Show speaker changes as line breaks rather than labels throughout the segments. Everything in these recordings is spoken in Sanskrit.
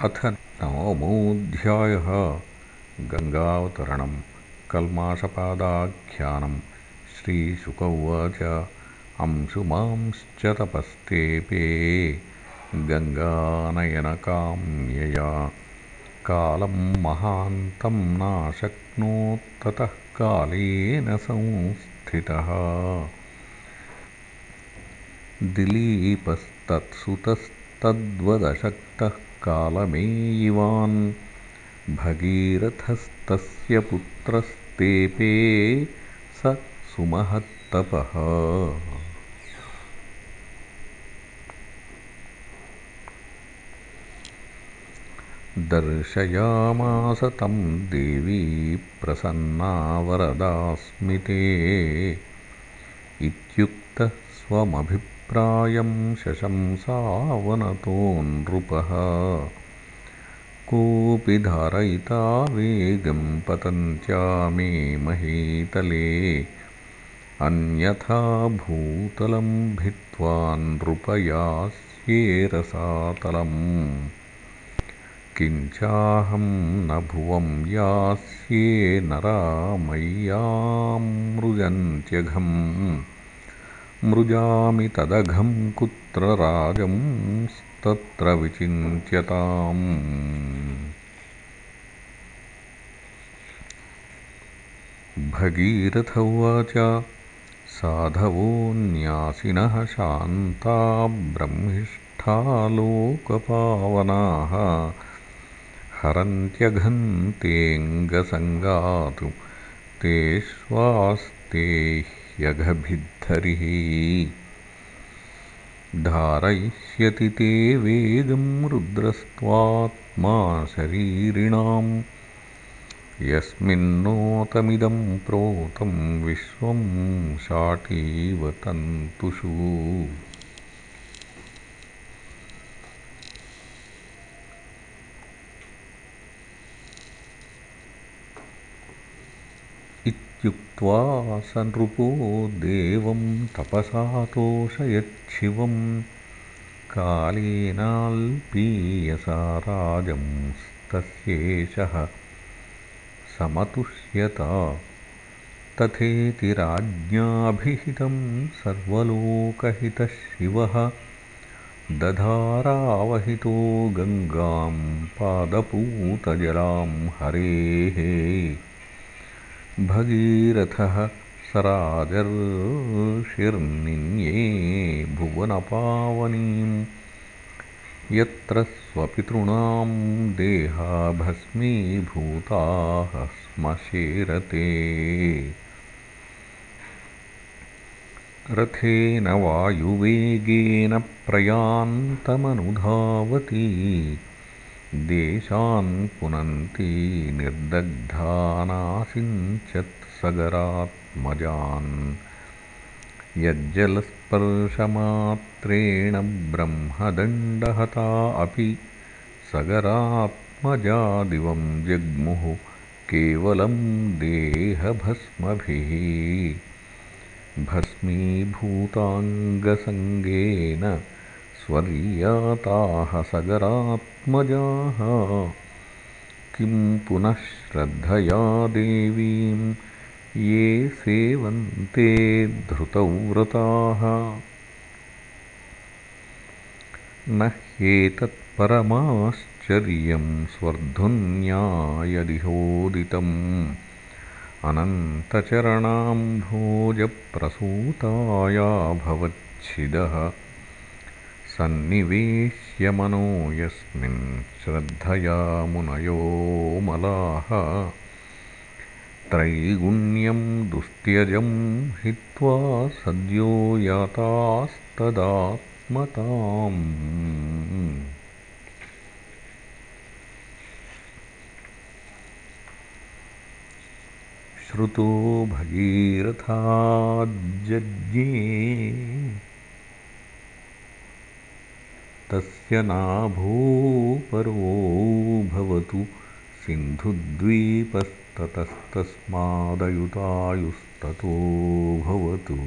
अथ नवमोऽध्यायः। गङ्गावतरणं कल्माषपादाख्यानं श्रीशुक उवाच अंशुमांश्च तपस्तेपे गङ्गानयनकाम्यया। कालं महान्तं नाशक्नोत्ततः कालेन संस्थितः दिलीपस्तत्सुतस्तद्वदशक्तः कालमेयिवान्। भगीरथस्तस्य पुत्रस्तेपे स सुमहत्तपः। दर्शयामास तं देवी प्रसन्ना वरदास्मिते इत्युक्तः स्वमभिप्रायं शशंसावनतो नृपः। कोऽपि धारयिता वेगं पतन्त्या मे महीतले। अन्यथा भूतलं भित्त्वा नृपयास्येरसातलम् किञ्चाहं न भुवं यास्ये नरा मय्यामृजन्त्यघम् मृजामि तदघं कुत्र राजंस्तत्र विचिन्त्यताम्। भगीरथ उवाच साधवोऽन्यासिनः शान्ता ब्रह्मिष्ठालोकपावनाः हरन्त्यघन्तेऽङ्गसङ्गातु ते श्वास्ते धारयिष्यति ते वेगं रुद्रस्त्वात्मा शरीरिणां। यस्मिन्नोतमिदं प्रोतं विश्वं शाटीव तन्तुषु इत्युक्त्वा स नृपो देवं तपसातोषयच्छिवं। कालेनाल्पीयसा राजंस्तस्येषः समतुष्यत। तथेति राज्ञाभिहितं सर्वलोकहितः शिवः दधारावहितो गङ्गां पादपूतजलां हरेः भगीरथः स राजर्षिर्निन्ये भुवनपावनीं यत्र स्वपितॄणां देहा भस्मीभूताः श्मशेरते रथेन वायुवेगेन प्रयान्तमनुधावती देशान् पुनन्ती निर्दग्धानासिञ्चत्सगरात्मजान् यज्जलस्पर्शमात्रेण ब्रह्मदण्डहता अपि सगरात्मजादिवं जग्मुः केवलं देहभस्मभिः। भस्मीभूताङ्गसङ्गेन स्वर्याताः सगरात्मजाः। किं पुनः श्रद्धया देवीं ये सेवन्ते धृतव्रताः। न ह्येतत्परमाश्चर्यं स्वर्धुन्यायदिहोदितम् अनन्तचरणाम्भोजप्रसूतायाभवच्छिदः सन्निवेश्यमनो यस्मिन् श्रद्धया मुनयो मलाः। त्रैगुण्यं दुस्त्यजं हित्वा सद्यो यातास्तदात्मताम्। श्रुतो भगीरथाज्जज्ञे तस्य नाभोपरो भवतु सिन्धुद्वीपस्ततस्तस्मादयुतायुस्ततो भवतु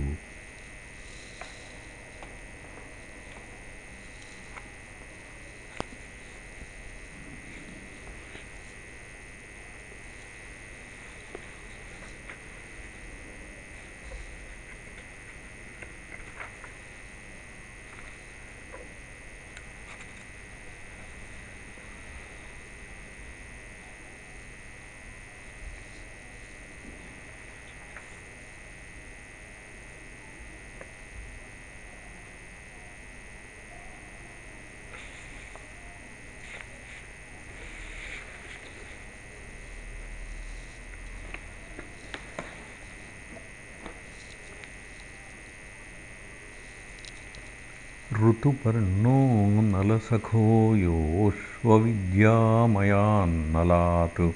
ऋतुपर्णो नलसखो योऽश्वविद्यामयान्नलात्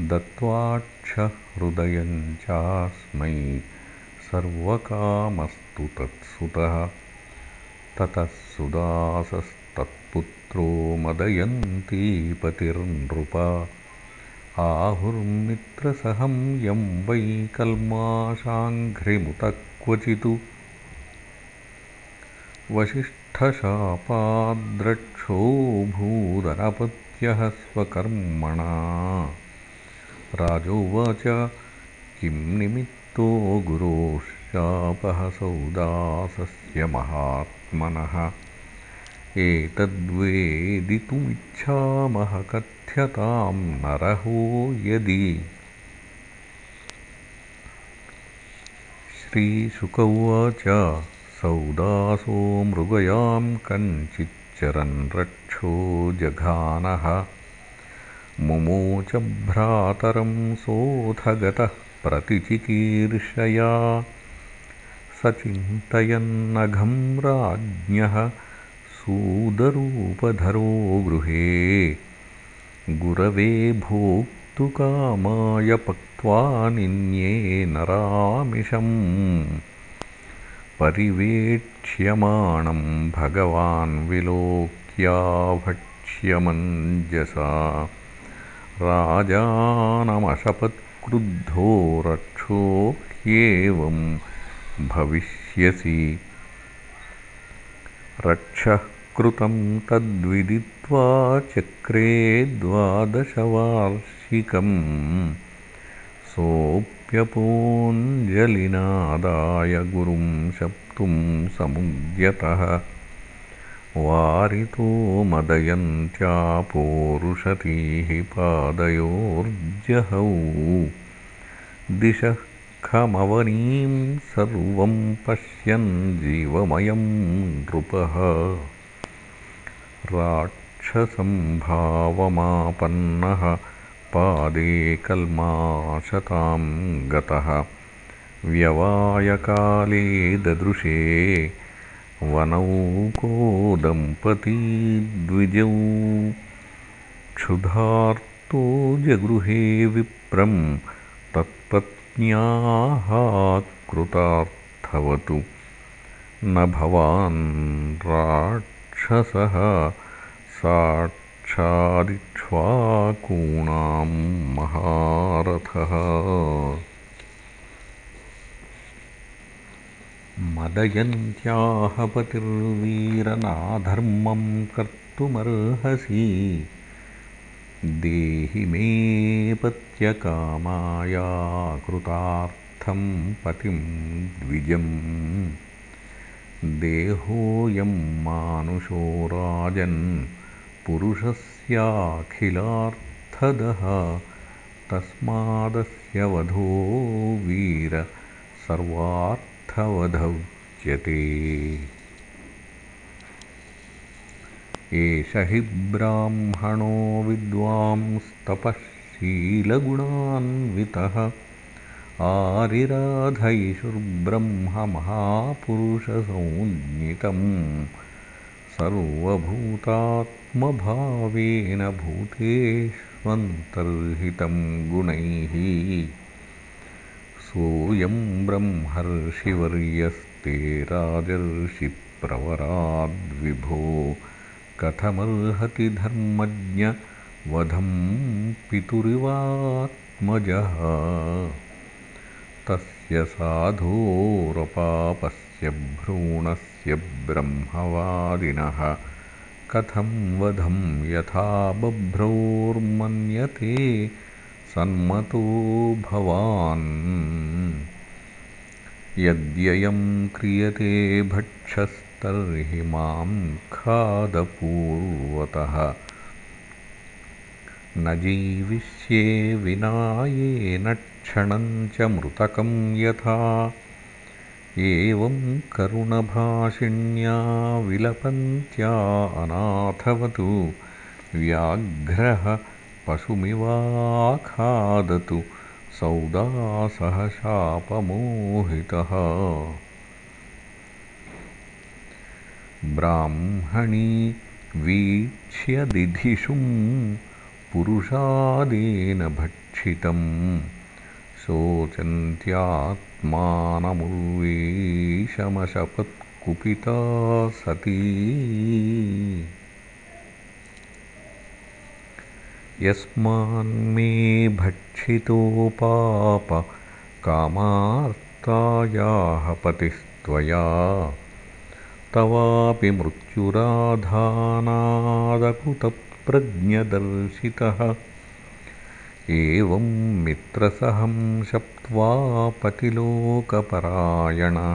दत्त्वाक्षहृदयं चास्मै सर्वकामस्तु तत्सुतः। ततः सुदासस्तत्पुत्रो मदयन्तीपतिर्नृप। आहुर्मित्रसहं यं वै कल्माशाङ्घ्रिमुत क्वचित् वसिष्ठशापाद्रक्षोऽभूदनपत्यः स्वकर्मणा राजोवाच किं निमित्तो गुरोश्शापः सौदासस्य महात्मनः? एतद्वेदितुमिच्छामः कथ्यतां नरहो यदि? श्रीशुक उवाच सौदासो मृगयां कञ्चिच्चरन् रक्षो जघानः। मुमोच भ्रातरं सोऽथ गतः प्रतिचिकीर्षया स चिन्तयन्नघं राज्ञः सूदरूपधरो गृहे। गुरवे भोक्तुकामाय पक्त्वा निन्ये नरामिषम् परिवेक्ष्यमाणं भगवान् विलोक्याभक्ष्यमञ्जसा। राजानमशपत्क्रुद्धो रक्षो ह्येवं भविष्यसि। रक्षः कृतं तद्विदित्वा चक्रे द्वादशवार्षिकम् सोऽप्यपोञ्जलिनादाय गुरुं शप्तुं समुद्यतः। वारितो मदयन्त्यापोरुषतीः पादयोर्जहौ। दिशः खमवनीं सर्वं पश्यन् जीवमयं नृपः। राक्षसम्भावमापन्नः पादे कल्माशतां गतः। व्यवायकाले ददृशे वनौको दम्पती द्विजौ। क्षुधार्तो जगृहे विप्रं तत्पत्न्याः कृतार्थवतु। न भवान् राक्षसः साक्षादिक्ष्वाकूणां महारथः। मदयन्त्याहपतिर्वीरनाधर्मं कर्तुमर्हसि। देहि मे पत्यकामाया कृतार्थं पतिं द्विजम्। देहोऽयं मानुषो राजन् पुरुषस्याखिलार्थदः तस्मादस्य वधो वीर सर्वार्थ वधौच्यते एष हि ब्राह्मणो विद्वांस्तपःशीलगुणान्वितः। आरिराधैषुर्ब्रह्ममहापुरुषसंज्ञितम् सर्वभूतात्मभावेन भूतेष्वन्तर्हितं गुणैः। सोऽयं ब्रह्मर्षिवर्यस्ते राजर्षिप्रवराद्विभो। कथमर्हति धर्मज्ञवधं पितुरिवात्मजः। तस्य साधोरपापस्य भ्रूणस्य ब्रह्मवादिनः। कथं वधं यथा बभ्रोर्मन्यते सन्मतो भवान्। यद्ययं क्रियते भक्षस्तर्हि मां खादपूर्वतः। न जीविष्ये विना क्षणं च मृतकं यथा एवं करुणभाषिण्या विलपन्त्या अनाथवतु व्याघ्रः पशुमिवाखादतु सौदासः शापमोहितः ब्राह्मणी वीक्ष्य दिधिषुं पुरुषादेन भक्षितं शोचन्त्यात्मानमुर्वेशमशपत्कुपिता सती। यस्मान्मे भक्षितोपापकामार्तायाः पतिस्त्वया। तवापि मृत्युराधानादकुतप्रज्ञदर्शितः एवं मित्रसहं शप्त्वा पतिलोकपरायणा।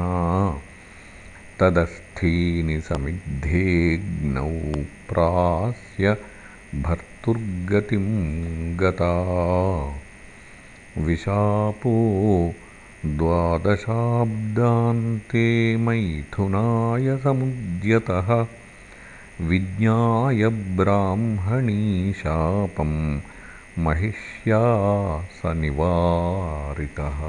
तदस्थीनि समिद्धेऽग्नौ प्रास्य भर्तुर्गतिं गता। विशापो द्वादशाब्दान्ते मैथुनाय समुद्यतः विज्ञाय ब्राह्मणीशापं महिष्या स निवारितः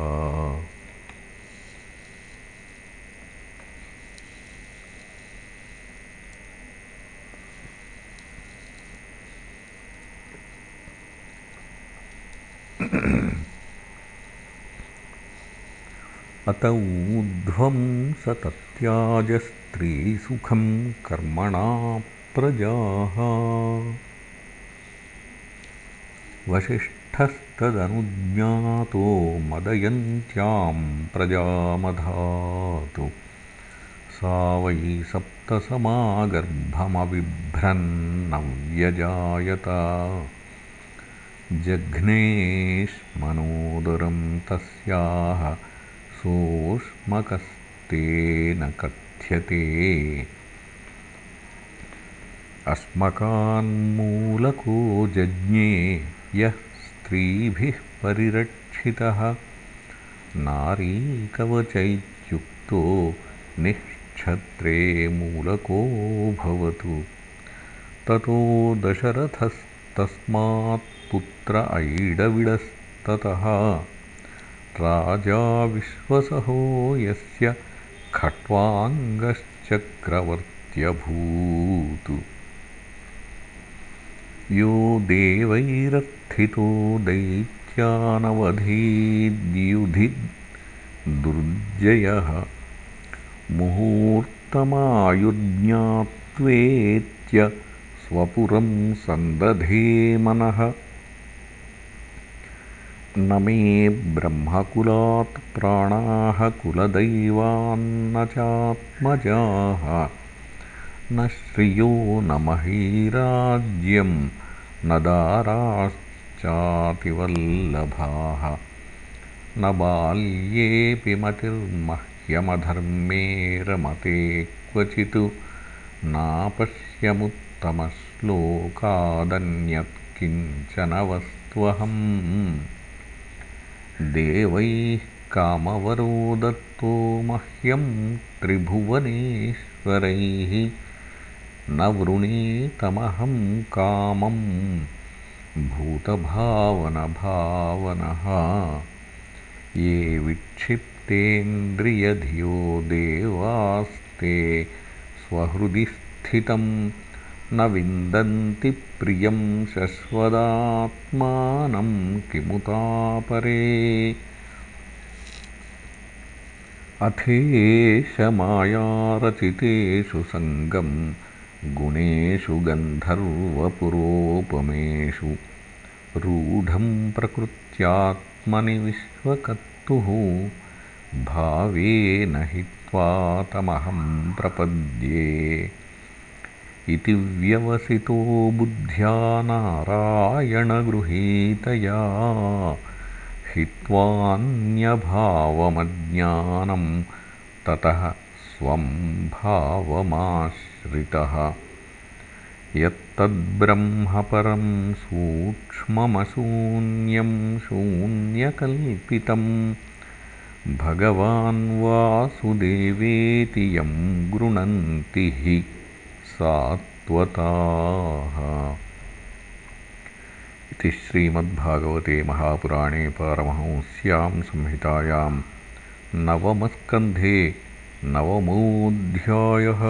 अत ऊर्ध्वं स तत्याजस्त्रीसुखं कर्मणा प्रजाः वसिष्ठस्तदनुज्ञातो मदयन्त्यां प्रजामधातु। सा वै सप्तसमागर्भमबिभ्रन्नव्यजायत जघ्नेश्मनोदरं तस्याः सोऽस्मकस्तेन कथ्यते। अस्मकान्मूलको जज्ञे यः स्त्रीभिः परिरक्षितः। नारीकवचैत्युक्तो निःक्षत्रे मूलको भवतु। ततो दशरथस्तस्मात्पुत्र ऐडविडस्ततः। राजा विश्वसहो यस्य खट्वाङ्गश्चक्रवर्त्यभूत् यो देवैरर्थितो दैत्यानवधीद्युधिदुर्जयः मुहूर्तमायुज्ञात्वेत्य स्वपुरं सन्दधे मनः। न मे ब्रह्मकुलात् प्राणाः कुलदैवान्न चात्मजाः न श्रियो न महीराज्यं न दाराश्चातिवल्लभाः। न बाल्येऽपि मतिर्मह्यमधर्मे रमते क्वचित् नापश्यमुत्तमश्लोकादन्यत्किञ्चन वस्त्वहम् देवैः कामवरो दत्तो मह्यं त्रिभुवनेश्वरैः न वृणीतमहं कामं भूतभावनभावनः। ये विक्षिप्तेन्द्रियधियो देवास्ते स्वहृदि स्थितं न विन्दन्ति प्रियं शश्वदात्मानं किमुतापरे। अथेश मायारचितेषु सङ्गं गुणेषु गन्धर्वपुरोपमेषु रूढं प्रकृत्यात्मनि विश्वकर्तुः भावेन हित्वा तमहं प्रपद्ये। इति व्यवसितो बुद्ध्या नारायणगृहीतया हित्वान्यभावमज्ञानं ततः स्वं भावमाश्रितः यत्तद्ब्रह्मपरं सूक्ष्ममशून्यं शून्यकल्पितं। भगवान् वासुदेवेति यं गृणन्ति हि सात्वताः इति श्रीमद्भागवते महापुराणे पारमहंस्यां संहितायां नवमस्कन्धे नवमोऽध्यायः